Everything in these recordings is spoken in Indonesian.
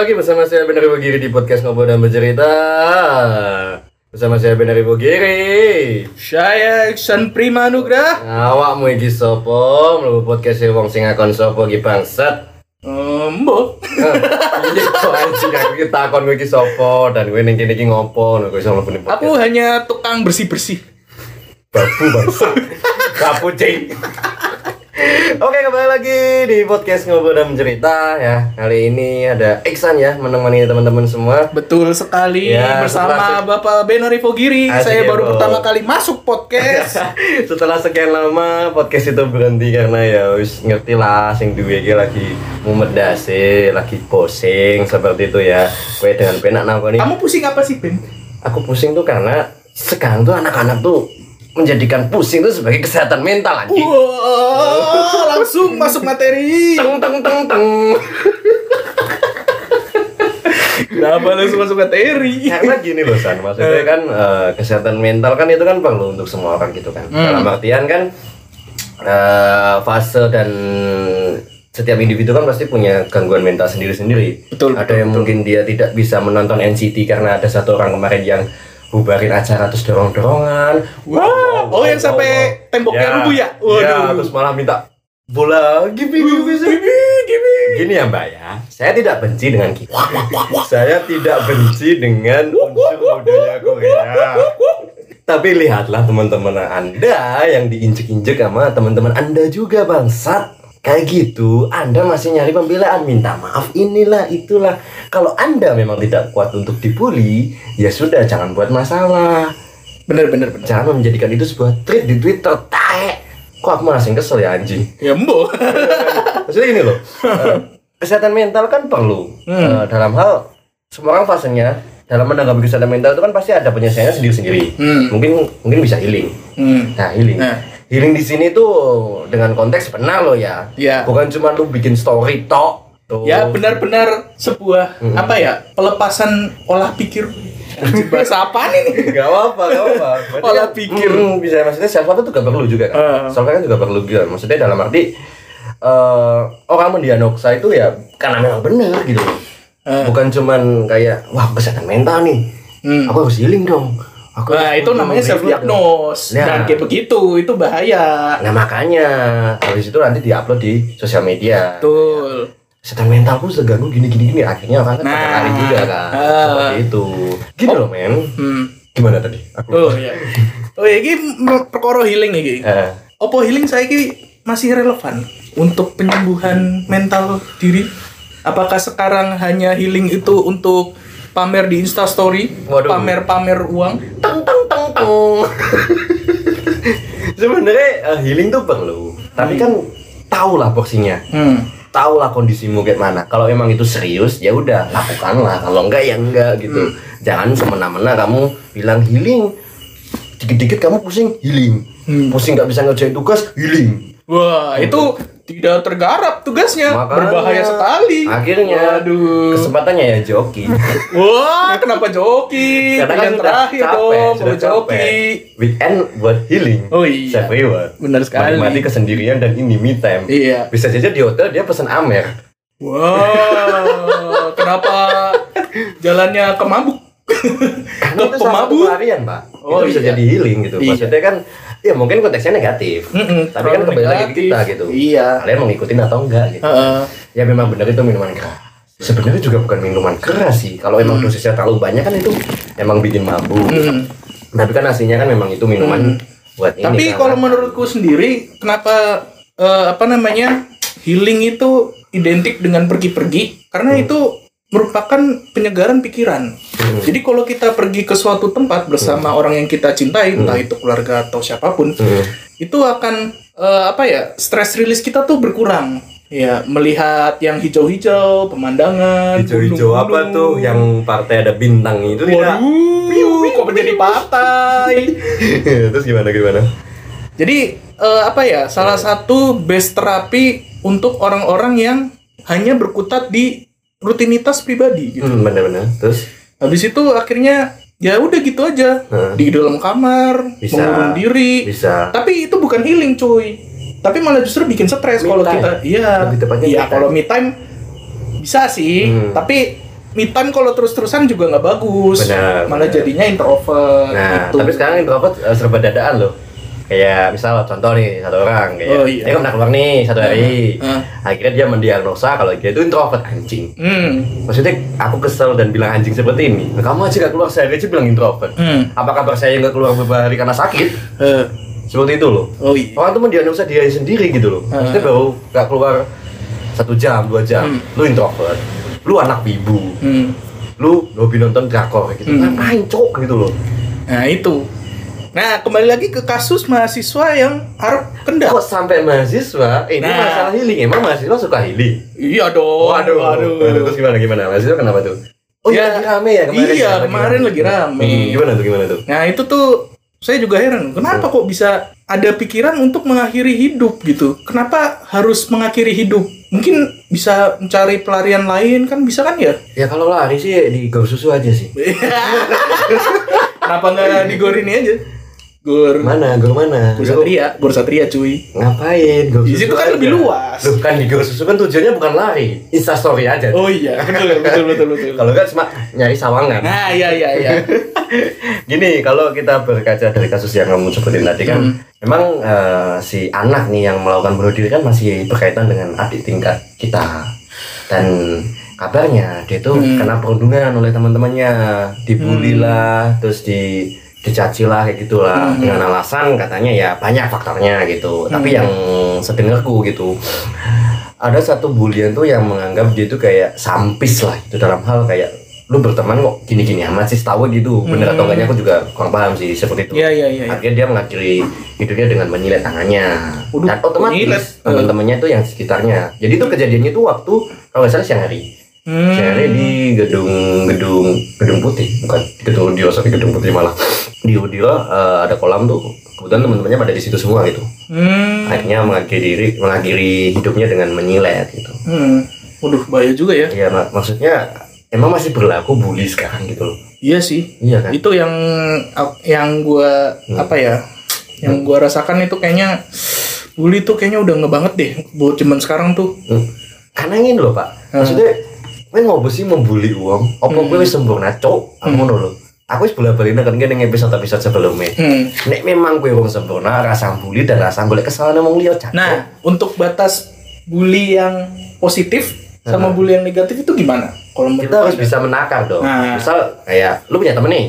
lagi bersama saya Benar Ibu Giri di podcast Ngobrol dan Bercerita. Bersama saya Benar Ibu Giri Saya Iksan Prima Nugrah. Awakmu iki sopo, mlebu podcast wong sing akon sopo iki bangsat. Embo. Iki kok anjing aku takon kowe iki sopo? Dan ning kene iki ngopo? Podcast. Aku hanya tukang bersih-bersih. babu bangsat. Babu cing Oke kembali lagi di podcast Ngobrol dan Bercerita ya Kali ini ada Iksan ya menemani teman-teman semua Betul sekali Ya, bersama setelah- Bapak Benari Fogiri. Asik Saya ya, baru Bro. pertama kali masuk podcast. Setelah sekian lama podcast itu berhenti karena ya wis ngerti lah sing duwe lagi mumet dasi, lagi pusing seperti itu ya. Kowe dengan penak nih? Kamu pusing apa sih, Ben? Aku pusing tuh karena sekarang tuh anak-anak tuh menjadikan pusing tuh sebagai kesehatan mental anjing. Wah, langsung masuk materi. Teng teng teng teng. Kenapa langsung masuk materi? Karena gini loh San, maksudnya kan eh, kesehatan mental kan itu kan perlu untuk semua orang gitu kan. Hmm. Dalam artian kan eh, fase dan setiap individu kan pasti punya gangguan mental sendiri-sendiri. Betul, Ada betul, yang mungkin dia tidak bisa menonton NCT karena ada satu orang kemarin yang bubarin acara terus dorong-dorongan. Wah, oh yang sampai temboknya rubuh ya? Waduh. Waduh. terus malah minta bola gibi gibi Gini, gini. Gini ya Mbak ya, saya tidak benci dengan kita. saya tidak benci dengan unsur budaya Korea. Tapi lihatlah teman-teman Anda yang diinjek-injek sama teman-teman Anda juga bangsat. Kayak gitu, Anda masih nyari pembelaan, minta maaf inilah itulah. Kalau Anda memang tidak kuat untuk dibully, ya sudah jangan buat masalah. Bener, bener, bener. Jangan menjadikan itu sebuah tweet di Twitter, tae. Kok aku malah kesel ya anjing. Ya, Embo. Maksudnya gini loh, eh, kesehatan mental kan perlu Hmm. Eh, dalam hal semua orang fasenya dalam menanggapi kesehatan mental itu kan pasti ada penyelesaiannya sendiri-sendiri. Hmm. Mungkin mungkin bisa healing. Hmm. Nah healing, Nah. Healing di sini tuh dengan konteks benar loh ya. Ya. Bukan cuma lu bikin story tok. Tuh. Ya benar-benar sebuah apa ya pelepasan olah pikir. Bahasa apa nih? Gak apa-apa, gak. Berarti Olah pikir. mm, bisa maksudnya self love itu juga perlu juga kan. Eh. Self love kan juga perlu juga. Maksudnya dalam arti eh orang mendiagnosa itu ya karena memang benar gitu. Eh. Bukan cuman kayak wah kesehatan mental nih. Hmm. Aku harus healing dong. Aku Nah, itu namanya self diagnose. Nah. Dan kayak begitu, itu bahaya. Nah makanya habis itu nanti diupload di sosial media. Betul. Kesehatan mentalku seganggu gini gini gini akhirnya kan pada Nah. lari juga kan. Ah. Seperti itu. Gini loh men. Hmm. Gimana tadi? Aku Oh iya. Oh iya, ini perkara healing iki. Eh, Opo healing saya ki masih relevan untuk penyembuhan mental diri? Apakah sekarang hanya healing itu untuk pamer di Insta Story, pamer-pamer uang? teng teng teng teng. Sebenarnya eh, healing tuh perlu, tapi kan tahu lah porsinya, Hmm. tahu lah kondisimu kayak mana. Kalau emang itu serius, ya udah lakukanlah. Kalau enggak ya enggak gitu. Jangan semena-mena kamu bilang healing, dikit-dikit kamu pusing healing, Hmm. pusing nggak bisa ngerjain tugas healing. Wah, itu tidak tergarap tugasnya. Makanya, Berbahaya sekali. Akhirnya Waduh. kesempatannya ya joki. Wah, kenapa joki? Karena kan terakhir capek, dong, sudah joki. capek. Weekend buat healing. Oh iya. Self reward. Benar sekali. Menikmati kesendirian dan ini me time. Iya. Bisa saja di hotel dia pesan Amer. Wah, kenapa jalannya ke mabuk? Karena ke itu pemabuk? pelarian, Pak. Oh, itu bisa iya. jadi healing gitu. Iya. Maksudnya kan ya mungkin konteksnya negatif. Mm-mm, Tapi kan kembali lagi ke kita gitu. Iya. Kalian mau ngikutin atau enggak gitu. Heeh. Ya memang benar itu minuman keras. Sebenarnya juga bukan minuman keras sih. Kalau emang dosisnya terlalu banyak kan itu emang bikin mabuk. Mm. Tapi kan aslinya kan memang itu minuman buat ini. Tapi kan. kalau menurutku sendiri, kenapa eh, apa namanya healing itu identik dengan pergi-pergi? Karena Hmm. itu merupakan penyegaran pikiran. Hmm. Jadi kalau kita pergi ke suatu tempat bersama orang yang kita cintai, entah itu keluarga atau siapa pun, Hmm. itu akan eh, apa ya stress release kita tuh berkurang. Ya melihat yang hijau-hijau, pemandangan, Hijau-hijau apa tuh yang partai ada bintang itu tidak? Waduh, kok menjadi partai? Terus gimana gimana? Jadi eh, apa ya? Salah satu best terapi untuk orang-orang yang hanya berkutat di rutinitas pribadi gitu. Hmm, benar-benar. Terus Habis itu akhirnya ya udah gitu aja Hmm. di dalam kamar Bisa. mengurung diri. bisa. Tapi itu bukan healing cuy. Tapi malah justru bikin stres kalau kita iya. Iya, kalau me time bisa sih Hmm. tapi me time kalau terus-terusan juga nggak bagus Benar, malah benar. jadinya introvert Nah, gitu. tapi sekarang introvert eh, serba dadaan loh. Kayak misal contoh nih satu orang kayak Oh, iya. dia kan pernah keluar nih satu hari. Heeh. Akhirnya dia mendiagnosa kalau dia itu introvert anjing. hmm. Maksudnya aku kesel dan bilang anjing seperti ini. Nah, kamu aja gak keluar sehari aja bilang introvert. Hmm. Apa kabar saya nggak keluar beberapa hari karena sakit? Eh, Seperti itu loh. oh iya Orang tuh mendiagnosa dia sendiri gitu loh. Maksudnya Ah. baru gak keluar satu jam, dua jam. Hmm. Lu introvert. Lu anak wibu. Hmm. Lu hobi nonton drakor gitu. Hmm. Ngapain cok gitu loh. nah itu nah kembali lagi ke kasus mahasiswa yang harap kendak Kok sampai mahasiswa? Eh, ini Nah. masalah healing. Emang mahasiswa suka healing? iya dong Waduh. Terus gimana gimana? Mahasiswa kenapa tuh? Oh Ya, iya, lagi rame ya kemarin. iya, ya? Kemarin lagi rame. Hmm, gimana tuh gimana tuh? Nah itu tuh saya juga heran, kenapa kok bisa ada pikiran untuk mengakhiri hidup gitu? Kenapa harus mengakhiri hidup? Mungkin bisa mencari pelarian lain kan bisa kan ya? Ya kalau lari sih di gor susu aja sih. Kenapa nggak di gor ini aja? Gor Mana? Gor mana? Gor Satria, Gor Satria cuy. Ngapain? Gor Di situ kan aja. lebih luas. Loh kan di gor susu kan tujuannya bukan lari, instastory aja. Oh iya, betul betul betul betul. Kalau kan cuma nyari sawangan. Nah iya iya iya. Gini, kalau kita berkaca dari kasus yang kamu sebutin tadi kan, Hmm. memang eh, si anak nih yang melakukan bunuh diri kan masih berkaitan dengan adik tingkat kita. Dan kabarnya dia tuh Hmm. kena perundungan oleh teman-temannya, dibully lah, terus di dicaci lah kayak gitulah. Hmm. dengan alasan katanya ya banyak faktornya gitu. Tapi yang sedengarku gitu. Ada satu bulian tuh yang menganggap dia tuh kayak sampis lah itu dalam hal kayak lu berteman kok gini-gini amat sih tahu gitu. Bener atau enggaknya aku juga kurang paham sih seperti itu. Iya iya iya. iya. akhirnya dia mengakhiri hidupnya dengan menyilet tangannya. Waduh, dan otomatis teman-temannya tuh yang sekitarnya. Jadi itu kejadiannya tuh waktu kalau nggak salah siang hari Hmm. hari di gedung gedung gedung putih bukan gedung Udiro sorry gedung putih malah di Udiro eh, ada kolam tuh kebetulan teman-temannya pada di situ semua gitu Hmm. akhirnya mengakhiri diri mengakhiri hidupnya dengan menyilet gitu Hmm. Waduh, bahaya juga ya. ya mak- maksudnya emang masih berlaku bully sekarang gitu loh Iya sih. iya kan Itu yang yang gua apa ya? Yang gua rasakan itu kayaknya bully tuh kayaknya udah ngebanget deh buat zaman sekarang tuh. Hmm. karena ini loh pak Hmm. Kowe ngopo sih membuli uang? Apa kowe wis sempurna cok aku ngono lho. Aku wis bola balik kan ning episode episode sebelumnya. Hmm. nek memang kowe wong sempurna rasa bully dan rasa golek kesalahan wong liya cak. Nah, untuk batas bully yang positif sama bully yang negatif itu gimana? Kalau kita harus bisa menakar dong. Nah. misal kayak lu punya temen nih?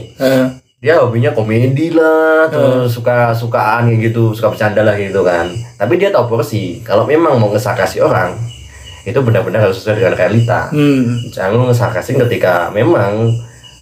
Dia hobinya komedi lah terus suka sukaan kayak gitu suka bercanda lah gitu kan. Tapi dia tahu porsi. Kalau memang mau ngesakasi orang itu benar-benar harus sesuai dengan realita hmm. jangan lu ngesakasin ketika memang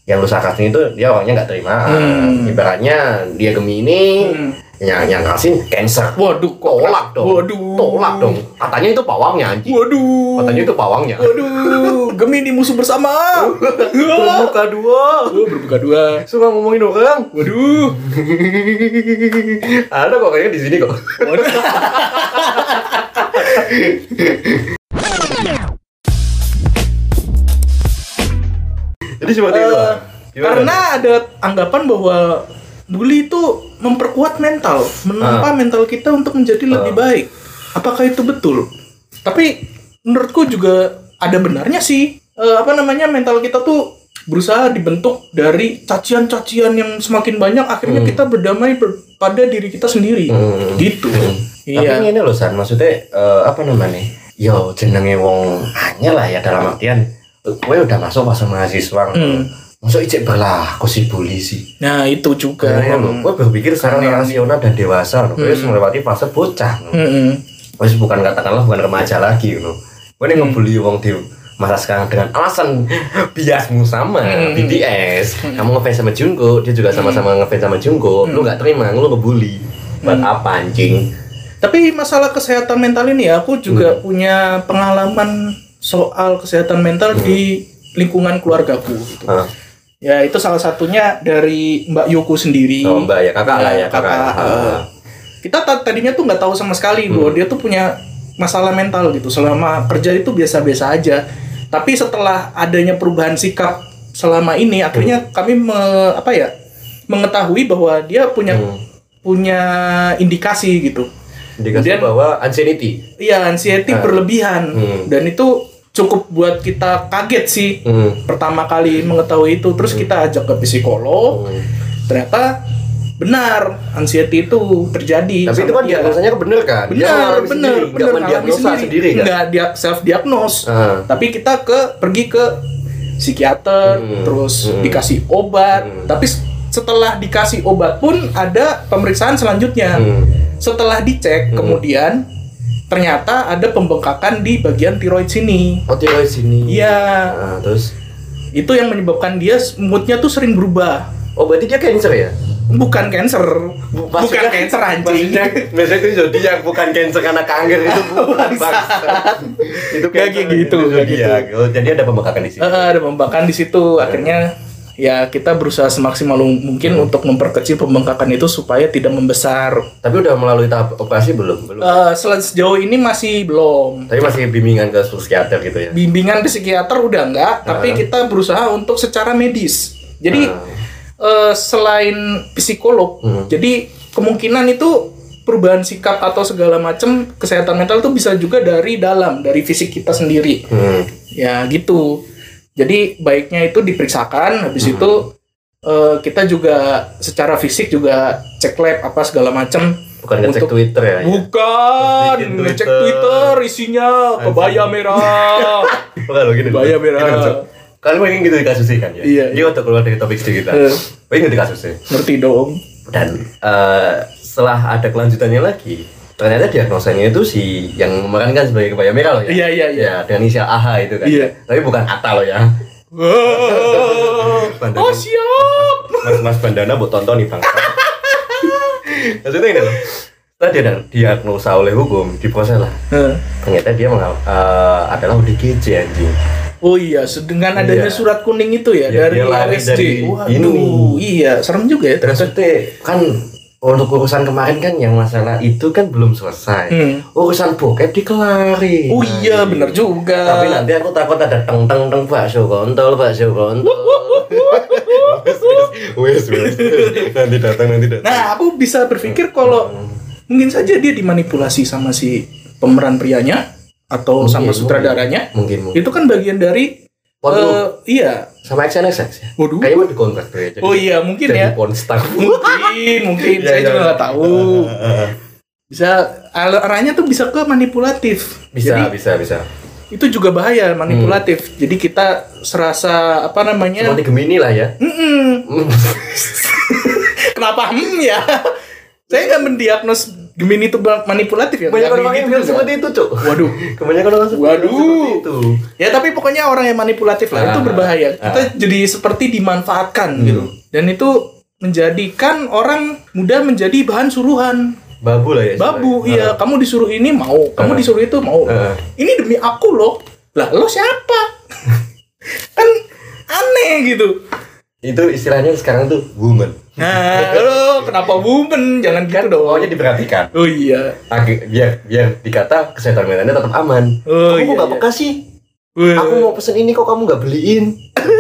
yang lu sakasin itu dia orangnya nggak terima Hmm. ibaratnya dia gemini Hmm. yang yang kasih cancer Waduh, tolak dong Waduh. tolak dong katanya itu pawangnya anjing Waduh. katanya itu pawangnya Waduh, Gemini musuh bersama. Berbuka dua Oh, berbuka dua. suka ngomongin orang Waduh. ada kok kayaknya di sini kok Waduh. jadi seperti itu. Gimana? karena ada anggapan bahwa bully itu memperkuat mental, menambah mental kita untuk menjadi lebih baik. Apakah itu betul? Tapi menurutku juga ada benarnya sih. Eh, apa namanya mental kita tuh berusaha dibentuk dari cacian-cacian yang semakin banyak akhirnya kita berdamai ber- pada diri kita sendiri. Hmm. Gitu. Tapi Iya. ini loh San, maksudnya eh, apa namanya? Yo jenenge wong anyar lah ya dalam artian gue udah masuk masa mahasiswa. Hmm. Masuk ijek berlaku si bully sih. Nah, itu juga Kayak yang gue berpikir secara rasional dan dewasa loh. Gue melewati fase bocah. loh. Mm-mm. Wes bukan katakanlah bukan remaja lagi loh. Gue nih ngebully wong di masa sekarang dengan alasan biasmu sama BTS. Kamu ngefans sama Jungkook, dia juga sama-sama ngefans sama Jungkook. Lu nggak terima, lu ngebully. Buat apa anjing? Tapi masalah kesehatan mental ini ya, aku juga punya pengalaman soal kesehatan mental di lingkungan keluargaku. Gitu. Hah. Ya itu salah satunya dari Mbak Yuku sendiri. Oh mbak ya kakak lah ya kakak. kakak. Eh, kita ta- tadinya tuh nggak tahu sama sekali bahwa dia tuh punya masalah mental gitu. Selama kerja itu biasa-biasa aja. Tapi setelah adanya perubahan sikap selama ini, akhirnya kami me- apa ya mengetahui bahwa dia punya Hmm. punya indikasi gitu. Dikasih Kemudian- bahwa anxiety. Iya, anxiety Ah. berlebihan Hmm. dan itu cukup buat kita kaget sih Hmm. pertama kali mengetahui itu terus kita ajak ke psikolog Hmm. ternyata benar anxiety itu terjadi Tapi itu kan dia. diagnosanya bener kan? Dia benar ngalami benar sendiri, benar mendiagnosa sendiri kan? nggak dia self diagnose Ah. tapi kita ke pergi ke psikiater Hmm. terus Hmm. dikasih obat Hmm. tapi setelah dikasih obat pun ada pemeriksaan selanjutnya Hmm. Setelah dicek kemudian ternyata ada pembengkakan di bagian tiroid sini Oh tiroid sini. iya Nah, terus itu yang menyebabkan dia moodnya tuh sering berubah Oh berarti dia cancer ya? bukan cancer bukan Maksudnya- cancer anjing Maksudnya, maksudnya itu zodiak bukan cancer karena kanker itu bukan bangsat. itu kayak gitu, itu nggak zodiak. Oh, jadi ada pembengkakan di sini. Eh, ada pembengkakan di situ akhirnya ya kita berusaha semaksimal mungkin Hmm. untuk memperkecil pembengkakan itu supaya tidak membesar Tapi udah melalui tahap operasi belum? Belum. Sel- sejauh ini masih belum Tapi masih bimbingan ke psikiater gitu ya. bimbingan psikiater udah enggak tapi kita berusaha untuk secara medis jadi eh, selain psikolog Hmm. jadi kemungkinan itu perubahan sikap atau segala macam kesehatan mental itu bisa juga dari dalam dari fisik kita sendiri Hmm. ya gitu jadi baiknya itu diperiksakan habis Hmm. itu eh, kita juga secara fisik juga cek lab apa segala macam Bukan ngecek Untuk- Twitter ya. bukan Bikin ngecek Twitter. Twitter isinya kebaya merah Bukan lo gini. Bahaya merah. Gini, Cok. Kalian pengen gitu dikasusi kan ya? Iya, Dia waktu keluar dari topik studi kita. Eh. Pengen dikasusi. ngerti dong Dan eh, setelah ada kelanjutannya lagi, ternyata diagnosanya itu si yang memerankan sebagai kebaya merah loh ya. Iya, iya, iya. Ya, dengan inisial AH itu kan. Iya. Tapi bukan Atta loh ya. Bandana. oh siap Mas Mas Bandana buat tonton nih bang. Maksudnya ini loh. Setelah dia diagnosa oleh hukum, diproses lah. Eh. Ternyata dia mengal- eh, adalah ODGJ anjing. Oh iya, dengan adanya Iya. surat kuning itu ya, Ya, dari dia lari dari Waduh, ini. iya, serem juga ya. Terus itu kan untuk urusan kemarin kan yang masalah itu kan belum selesai. Hmm. Urusan bokep dikelari. Oh iya, bener juga. Tapi nanti aku takut ada teng teng teng bakso kontol, bakso kontol. Wes, wes. Nanti datang, nanti datang. Nah, aku bisa berpikir kalau mungkin saja dia dimanipulasi sama si pemeran prianya atau sama Mungkin, sutradaranya. Mungkin, mungkin. Itu kan bagian dari Porno. eh, iya. Sama XNXX ya. Waduh. Kayaknya mau dikontrak tuh ya. Oh iya, mungkin jadi ya. pornstar. Mungkin, mungkin Iya, saya iya. juga nggak tahu. Bisa arahnya tuh bisa ke manipulatif. Bisa, Jadi bisa, bisa. itu juga bahaya manipulatif. Jadi kita serasa apa namanya? Seperti Gemini lah ya. Mm-mm. Kenapa hmm ya? Saya nggak mendiagnos Gemini itu manipulatif ya. Banyak orang yang gitu bilang seperti itu, Cuk. Waduh. Kebanyakan orang seperti Waduh. seperti itu. Ya tapi pokoknya orang yang manipulatif lah itu Ah. berbahaya. Kita jadi seperti dimanfaatkan Hmm. gitu. Dan itu menjadikan orang mudah menjadi bahan suruhan. Babu lah ya. Babu, istilahnya. iya, kamu disuruh ini mau, kamu Ah. disuruh itu mau. Ah. Ini demi aku loh. Lah, lo siapa? kan aneh gitu. Itu istilahnya sekarang tuh woman. Nah, lo kenapa woman? Jangan gitu dong. Pokoknya diperhatikan. Oh iya. Ag- biar biar dikata kesehatan mentalnya tetap aman. Oh, kamu iya, nggak iya. peka sih? Wah. Aku mau pesen ini kok kamu nggak beliin.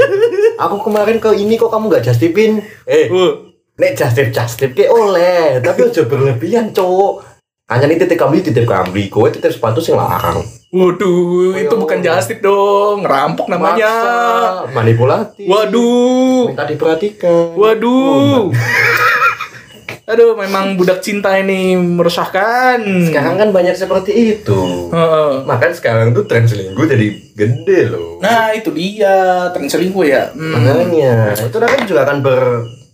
aku kemarin ke ini kok kamu nggak justipin. Eh, Wah. nek justip justip ke oleh, tapi aja berlebihan cowok. Hanya ini titip kambing titip kambing, kowe titip sepatu sing larang. Waduh, itu Ayo. bukan justip dong, ngerampok namanya. Maksa, manipulatif. Waduh. Minta diperhatikan. Waduh. Aduh, memang budak cinta ini meresahkan. Sekarang kan banyak seperti itu. Heeh. Makanya sekarang tuh tren selingkuh jadi gede loh. Nah, itu dia, tren selingkuh ya. Hmm. Makanya itu nanti juga akan ber,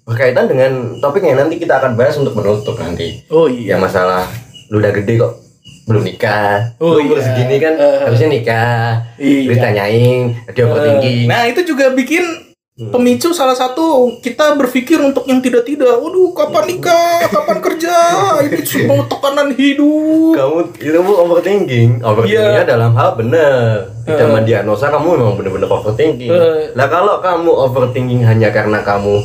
berkaitan dengan topik yang nanti kita akan bahas untuk menutup nanti. Oh iya. Yang masalah lu udah gede kok belum nikah. Oh, umur iya. segini kan Eh. harusnya nikah. Iya. Ditanyain, dia overthinking. Nah, itu juga bikin Hmm. pemicu salah satu kita berpikir untuk yang tidak-tidak. Waduh, kapan nikah? Kapan kerja? Ini semua tekanan hidup. kamu itu bu overthinking overthinkingnya Iya. dalam hal benar tidak Eh. mendiagnosa kamu memang benar-benar overthinking Eh. lah kalau kamu overthinking hanya karena kamu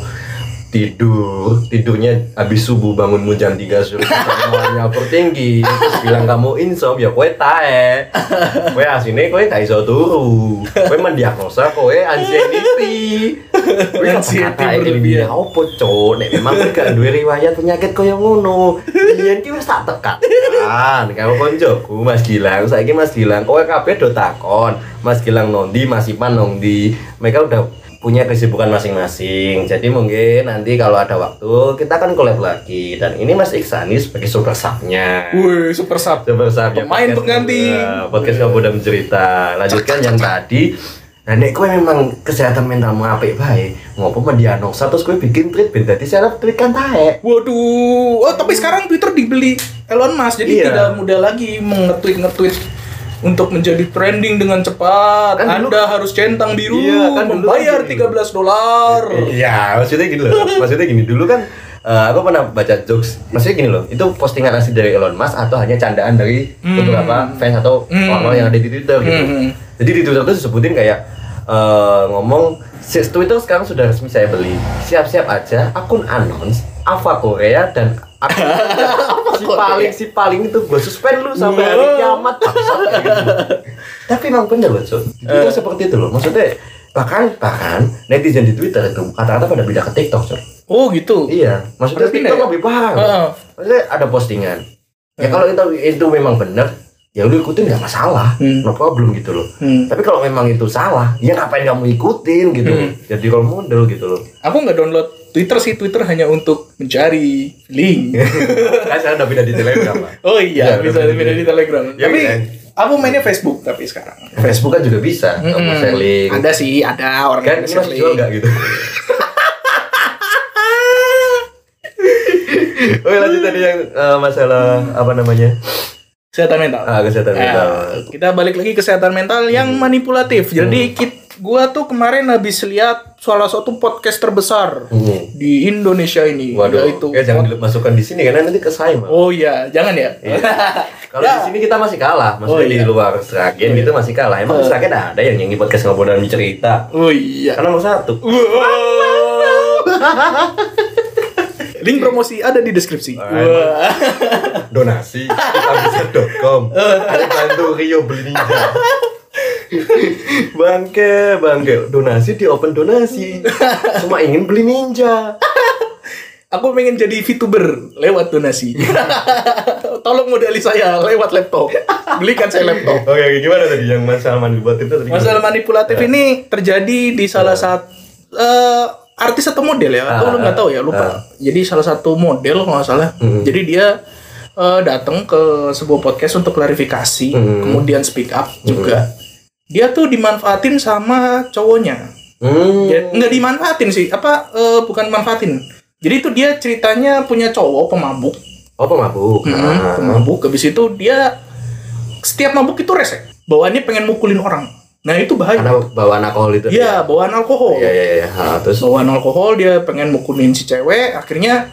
tidur tidurnya habis subuh bangunmu jam 3 sore semuanya overthinking terus bilang kamu insom ya kowe tae kowe asine kowe gak iso turu kowe mendiagnosa kowe anxiety berlebihan. ini opo cok, nek memang kowe gak duwe riwayat penyakit kaya ngono. Biyen ki wis tak tekan. Kan, karo koncoku Mas Gilang, saiki Mas Gilang kowe kabeh do takon. Mas Gilang nondi, Mas Ipan nondi. Mereka udah punya kesibukan masing-masing. Jadi mungkin nanti kalau ada waktu kita akan collab lagi. Dan ini Mas Iksani sebagai super sub-nya. Wih, super sub. Super sub ya, Pemain pengganti. Podcast ngobrol dan mencerita. Lanjutkan yang tadi. Nah, nek kowe memang kesehatan mentalmu apik bae, ngopo mendiagnosa terus kowe bikin tweet ben dadi seleb tweet kan taek. Waduh, oh tapi sekarang Twitter dibeli Elon Musk, jadi Iya. tidak mudah lagi mengetweet ngetweet untuk menjadi trending dengan cepat. Kan dulu- Anda harus centang biru, Iya, kan membayar kan gini. 13 dolar. Iya, maksudnya gini loh. Maksudnya gini, dulu kan eh, aku pernah baca jokes. Maksudnya gini loh, itu postingan asli dari Elon Musk atau hanya candaan dari beberapa fans atau Hmm. orang-orang yang ada di Twitter gitu. Hmm. Jadi di Twitter itu disebutin kayak eh, ngomong "Si- Twitter sekarang sudah resmi saya beli. Siap-siap aja akun announce Ava Korea dan akun si paling si paling itu gue suspend lu sampai hari kiamat kayak gitu. Tapi emang bener loh, Cuk. Itu seperti itu loh. Maksudnya bahkan bahkan netizen di Twitter itu kata-kata pada pindah ke TikTok, Cuk. Oh gitu. Iya, maksudnya TikTok ya? lebih parah. Heeh. Maksudnya ada postingan. Ya Hmm. kalau itu itu memang benar, ya lu ikutin nggak masalah, Hmm. no problem gitu loh. Hmm. Tapi kalau memang itu salah, ya ngapain kamu ikutin gitu? Hmm. Jadi role model gitu loh. Aku nggak download Twitter sih, Twitter hanya untuk mencari link. kan saya udah pindah di Telegram lah. Oh iya, Ya, bisa pindah di Telegram. Ya, tapi kan? aku mainnya Facebook tapi sekarang. Facebook kan juga bisa, kamu Mm-mm. share link. Ada sih, ada orang Kan yang ini share masih jual link. nggak gitu? Oke lanjut tadi yang eh, masalah apa namanya Kesehatan mental. ah, kesehatan Ya, mental. kita balik lagi kesehatan mental yang manipulatif. Jadi kit, gua tuh kemarin habis lihat salah satu podcast terbesar Hmm. di Indonesia ini, Waduh, yaitu ya jangan dimasukkan di sini karena nanti ke saya. Mal. Oh iya, jangan ya. Kalau Ya. di sini kita masih kalah, Oh, maksudnya iya. di luar Seragen gitu masih kalah. Emang di Seragen ada yang nyanyi podcast ngobrol dan cerita. Oh iya. Karena nomor satu. Link promosi ada di deskripsi. Ah, Wah. Donasi kitabisa.com. Ada bantu Rio beli ninja. bangke, bangke. Donasi di open donasi. Cuma ingin beli ninja. Aku pengen jadi VTuber lewat donasi. Tolong modali saya lewat laptop. Belikan saya laptop. Oke, Oh, gimana tadi yang masalah manipulatif itu tadi? Masalah manipulatif Ya. ini terjadi di salah satu eh, artis atau model ya, aku Ah, lu nggak tahu ya, ah. lupa. Jadi salah satu model kalau nggak salah. Hmm. Jadi dia eh, datang ke sebuah podcast untuk klarifikasi, Hmm. kemudian speak up juga. Dia tuh dimanfaatin sama cowoknya. Hmm. Ya, nggak dimanfaatin sih, apa eh, bukan manfaatin. Jadi itu dia ceritanya punya cowok pemabuk, Oh, pemabuk. Hmm, Ah. pemabuk. Habis itu dia setiap mabuk itu rese. Bawaannya pengen mukulin orang. Nah itu bahaya. Karena bawaan alkohol itu. Iya, bawaan alkohol. Iya, iya, iya. Ah, terus Bawaan alkohol dia pengen mukulin si cewek, akhirnya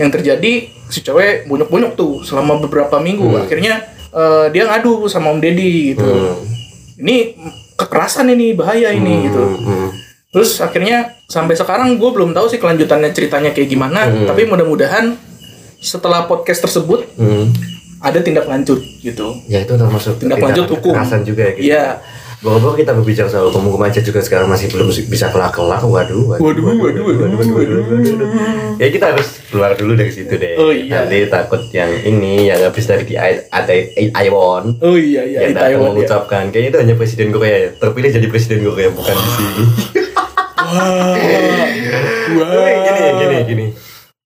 yang terjadi si cewek bunyuk-bunyuk tuh selama beberapa minggu. Hmm. Akhirnya eh, dia ngadu sama Om Deddy gitu. Hmm. Ini kekerasan ini bahaya ini gitu. Hmm. Terus akhirnya sampai sekarang gue belum tahu sih kelanjutannya ceritanya kayak gimana, Hmm. tapi mudah-mudahan setelah podcast tersebut Hmm. ada tindak lanjut gitu. Ya itu termasuk Tindak lanjut hukum. kekerasan juga ya gitu. Iya. Bawa-bawa kita berbicara soal hukum-hukum aja juga sekarang masih belum bisa kelak-kelak. Waduh, Waduh, waduh, waduh, waduh. Ya kita harus keluar dulu dari situ deh. Oh, iya. Nanti takut yang ini yang habis dari di ada Iwon Oh iya iya yang datang Taiwan ya. mengucapkan kayaknya itu hanya presiden Korea ya. terpilih jadi presiden Korea bukan di sini. Wah. Tapi gini gini gini.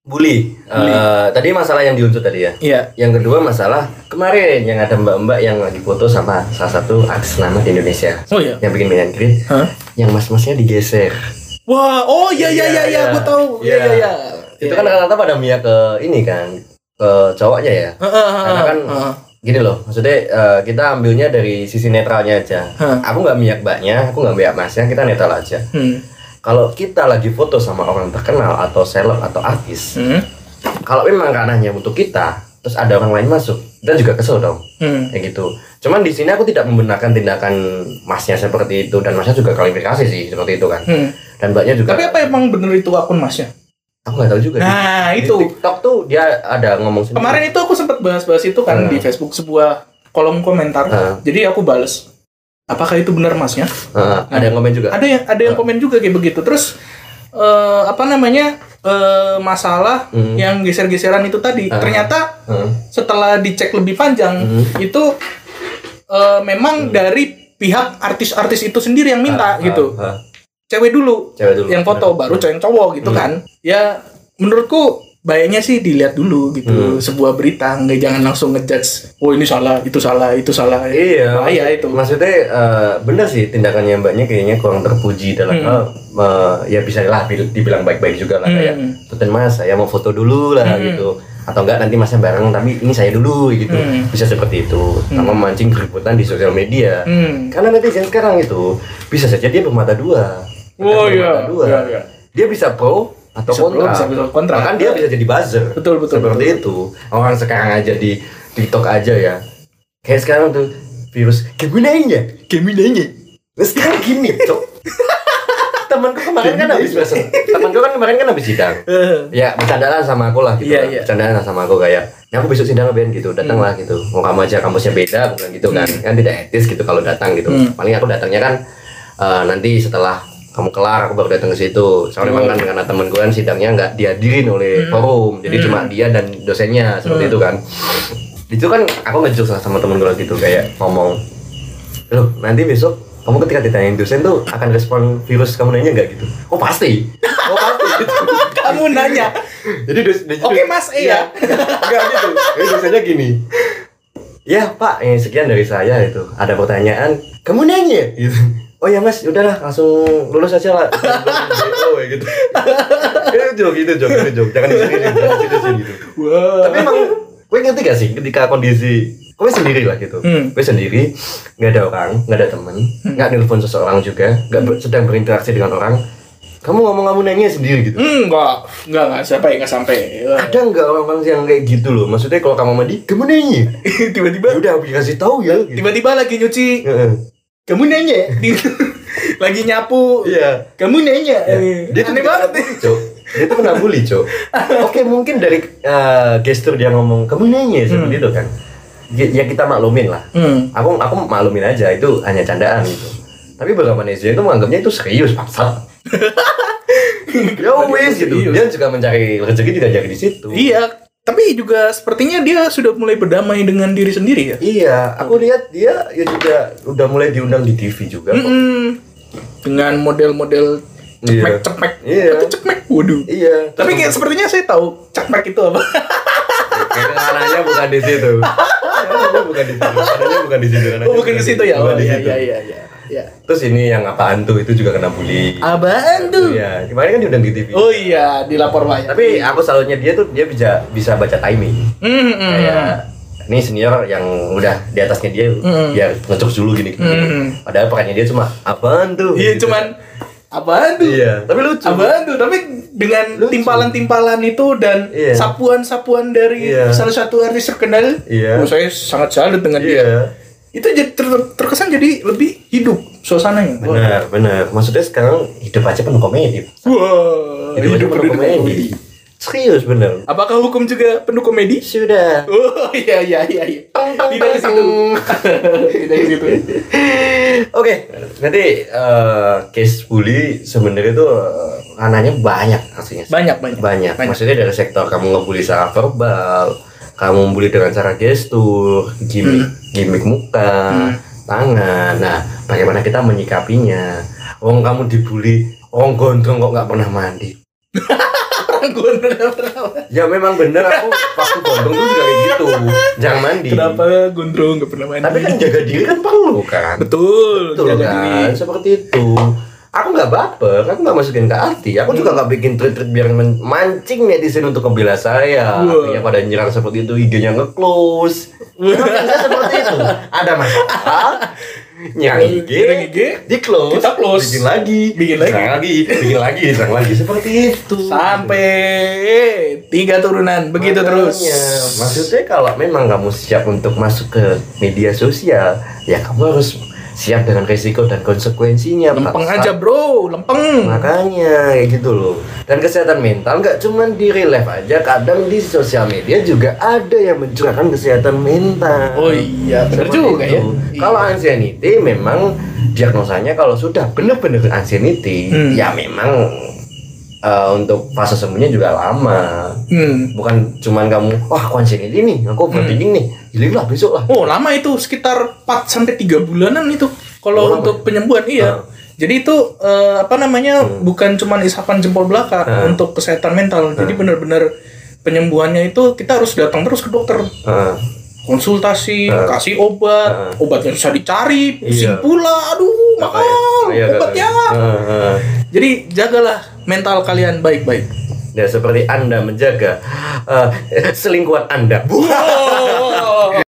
Bully. Eh, tadi masalah yang diunsut tadi ya. Iya. Yang kedua masalah kemarin yang ada mbak-mbak yang lagi foto sama salah satu artis lama di Indonesia. Oh iya. Yang bikin meet and greet, Hah? yang mas-masnya digeser. Wah, oh iya iya iya iya, gue tahu. Iya iya iya. Itu kan rata-rata pada mia ke ini kan, ke cowoknya ya. Karena kan gini loh, maksudnya eh, kita ambilnya dari sisi netralnya aja. Hah. Aku nggak miak mbaknya, aku nggak miak masnya, kita netral aja. Hmm. Kalau kita lagi foto sama orang terkenal atau seleb atau artis, Hmm. kalau memang ranahnya untuk kita, terus ada orang lain masuk, kita juga kesel dong. Hmm. kayak gitu. Cuman di sini aku tidak membenarkan tindakan masnya seperti itu dan masnya juga klarifikasi sih seperti itu kan. Hmm. Dan mbaknya juga. Tapi apa emang bener itu akun masnya? Aku nggak tahu juga. di- Nah, di itu. TikTok tuh dia ada ngomong sendiri. Kemarin itu aku sempat bahas-bahas itu kan Hmm. di Facebook sebuah kolom komentar. Hmm. Jadi aku bales. Apakah itu benar masnya? Heeh, ada yang komen juga. Ada yang ada yang komen juga kayak begitu. Terus eh, apa namanya eh, masalah Hmm. yang geser-geseran itu tadi. Ah. Ternyata Heeh. setelah dicek lebih panjang Hmm. itu eh, memang dari pihak artis-artis itu sendiri yang minta Ah, gitu. ah, ah. Cewek dulu Cewek dulu. yang foto baru cowok yang cowok gitu Hmm. kan. Ya menurutku baiknya sih dilihat dulu gitu Hmm. sebuah berita nggak jangan langsung ngejudge oh ini salah itu salah itu salah Iya, bahaya itu Maksudnya eh, benar sih tindakannya mbaknya kayaknya kurang terpuji dalam Hmm. hal eh, ya bisa lah bil- dibilang baik-baik juga lah Hmm. kayak Tuten mas saya mau foto dulu lah Hmm. gitu atau enggak nanti masnya bareng tapi ini saya dulu gitu Hmm. bisa seperti itu sama memancing keributan di sosial media Hmm. karena netizen sekarang itu bisa saja dia bermata dua Oh, Bermata iya. dua. Iya, iya. dia bisa pro atau Bisa kontra bisa- bisa kontra. bahkan dia bisa jadi buzzer. Betul, betul, seperti itu. Orang sekarang aja di TikTok aja ya. Kayak sekarang tuh virus. Kemunanya Nah, sekarang gini cok. Temanku kemarin kan habis besok temanku kan kemarin kan habis sidang. Eh, ya bercandaan sama aku lah gitu Iya, lah. iya. bercandaan sama aku kayak ya aku besok sidang Ben gitu. Datanglah gitu. Mau kamu aja kampusnya beda bukan gitu kan. Kan tidak etis gitu kalau datang gitu. Hmm. paling aku datangnya kan eh, nanti setelah kamu kelar aku baru datang ke situ. Soalnya memang kan karena temen gue kan sidangnya nggak dihadirin oleh forum. Jadi cuma dia dan dosennya seperti itu kan. Itu kan aku ngejok sama temen gue gitu kayak ngomong loh nanti besok kamu ketika ditanyain dosen tuh akan respon virus kamu nanya nggak? Gitu. Oh pasti. Oh pasti. Gitu kamu nanya. Jadi dos, jadi Oke, Mas, iya. enggak gitu. Jadi dosennya gini. Ya pak yang sekian dari saya itu. Ada pertanyaan kamu nanya? Gitu oh ya mas. Udahlah langsung lulus aja lah. Oh ya gitu. Itu jok itu jok itu jok jangan di sini jangan di sini gitu. Wah. Tapi emang gue ngerti gak sih ketika kondisi gue sendiri lah gitu. Hmm. gue sendiri nggak ada orang nggak ada temen nggak nelpon seseorang juga nggak sedang berinteraksi dengan orang kamu ngomong kamu nanya sendiri gitu. Hmm, enggak enggak enggak sampai enggak sampai? Ada nggak orang-orang yang kayak gitu loh? Maksudnya kalau kamu mandi kamu nanya tiba-tiba. Ya udah aku kasih tahu ya gitu. tiba-tiba lagi nyuci. Heeh. Kamu nanya lagi nyapu iya kamu nanya Ya. dia aneh banget nih Cok. Dia tuh kena bully, Cok. Oke, mungkin dari eh, gestur dia ngomong, kamu nanya seperti itu kan. Ya, ya kita maklumin lah. hmm. Aku aku maklumin aja itu hanya candaan gitu. Tapi beberapa netizen itu menganggapnya itu serius, paksa. ya wes gitu. Dia juga mencari rezeki juga cari di situ. iya tapi juga sepertinya dia sudah mulai berdamai dengan diri sendiri ya Iya, aku lihat dia ya juga udah mulai diundang di TV juga. kok. Mm-mm. dengan model-model Iya. cekmek cekmek Iya. Tapi cekmek waduh Iya. tapi kayak sepertinya saya tahu cekmek itu apa ranahnya bukan di situ. Bukan di situ. Bukan di situ. oh bukan di situ ya oh iya iya iya iya ya. Terus ini yang apaan tuh itu juga kena bully. apaan tuh Iya, kemarin kan diundang di TV. oh iya dilapor banyak Tapi aku salutnya dia tuh dia bisa bisa baca timing. Hmm, hmm, Kayak ini senior yang udah di atasnya dia Hmm. biar ngecok dulu gini, gini. Hmm. Padahal perannya dia cuma apaan tuh? iya Gitu. cuman apaan tuh Iya, tapi lucu. Apaan tuh? Tapi dengan timpalan-timpalan itu dan Iya. sapuan-sapuan dari Iya. salah satu artis terkenal, Iya. oh, saya sangat salut dengan dia. Itu jadi ter- terkesan jadi lebih hidup suasananya. Wah. Benar, benar. Maksudnya sekarang hidup aja penuh komedi. Wah, Hidup, aja penuh komedi. Serius bener. Apakah hukum juga penuh komedi? Sudah. Oh iya iya iya. iya. Tidak ke situ. Tidak ke situ. Oke, nanti eh, case bully sebenarnya itu eh, ranahnya banyak aslinya. Banyak banyak. banyak. Banyak. Maksudnya dari sektor kamu ngebully secara verbal, kamu membuli dengan cara gestur, gimmick, gimmick muka, tangan. Nah, bagaimana kita menyikapinya? Wong kamu dibully, orang gondrong kok nggak pernah mandi. Gondrong. Ya memang bener aku waktu gondrong tuh juga kayak gitu, jangan mandi. Kenapa gondrong nggak pernah mandi? Tapi kan jaga diri kan perlu kan. betul. Betul jaga kan, diri. seperti itu. Aku nggak baper, aku nggak masukin ke hati. Aku juga nggak bikin tweet-tweet biar mancing netizen untuk membela saya. Wah. Akhirnya pada nyerang seperti itu, IG-nya nge-close. Memang seperti itu. Ada masalah, nyerang IG, IG, di close, kita close. bikin lagi, Bikin lagi. serang lagi, bikin lagi, serang lagi. Seperti itu. Sampai tiga turunan begitu terus. Makanya, Maksudnya kalau memang kamu siap untuk masuk ke media sosial, ya kamu harus siap dengan resiko dan konsekuensinya. Lempeng Pak. aja bro, lempeng. Makanya kayak gitu loh. Dan kesehatan mental nggak cuma di real life aja, kadang di sosial media juga ada yang mencurahkan kesehatan mental. Oh iya, benar juga itu. ya. Kalau anxiety memang diagnosanya kalau sudah benar-benar anxiety, Hmm. ya memang eh, untuk fase sembuhnya juga lama. Hmm. Bukan cuman kamu, wah aku anxiety nih, aku overthinking nih, hilang lah besok lah. Oh, lama itu sekitar 4 sampai 3 bulanan itu. Kalau Oh, lama untuk penyembuhan iya. Ah. Jadi itu eh, apa namanya? Hmm. bukan cuma isapan jempol belaka Ah. untuk kesehatan mental. Jadi benar-benar penyembuhannya itu kita harus datang terus ke dokter. Heeh. Konsultasi, kasih obat, Ah. obatnya susah dicari, pusing Iya. pula, aduh mahal Iya, obatnya. Heeh. Jadi jagalah mental kalian baik-baik. Ya seperti Anda menjaga uh, selingkuhan Anda. Wow.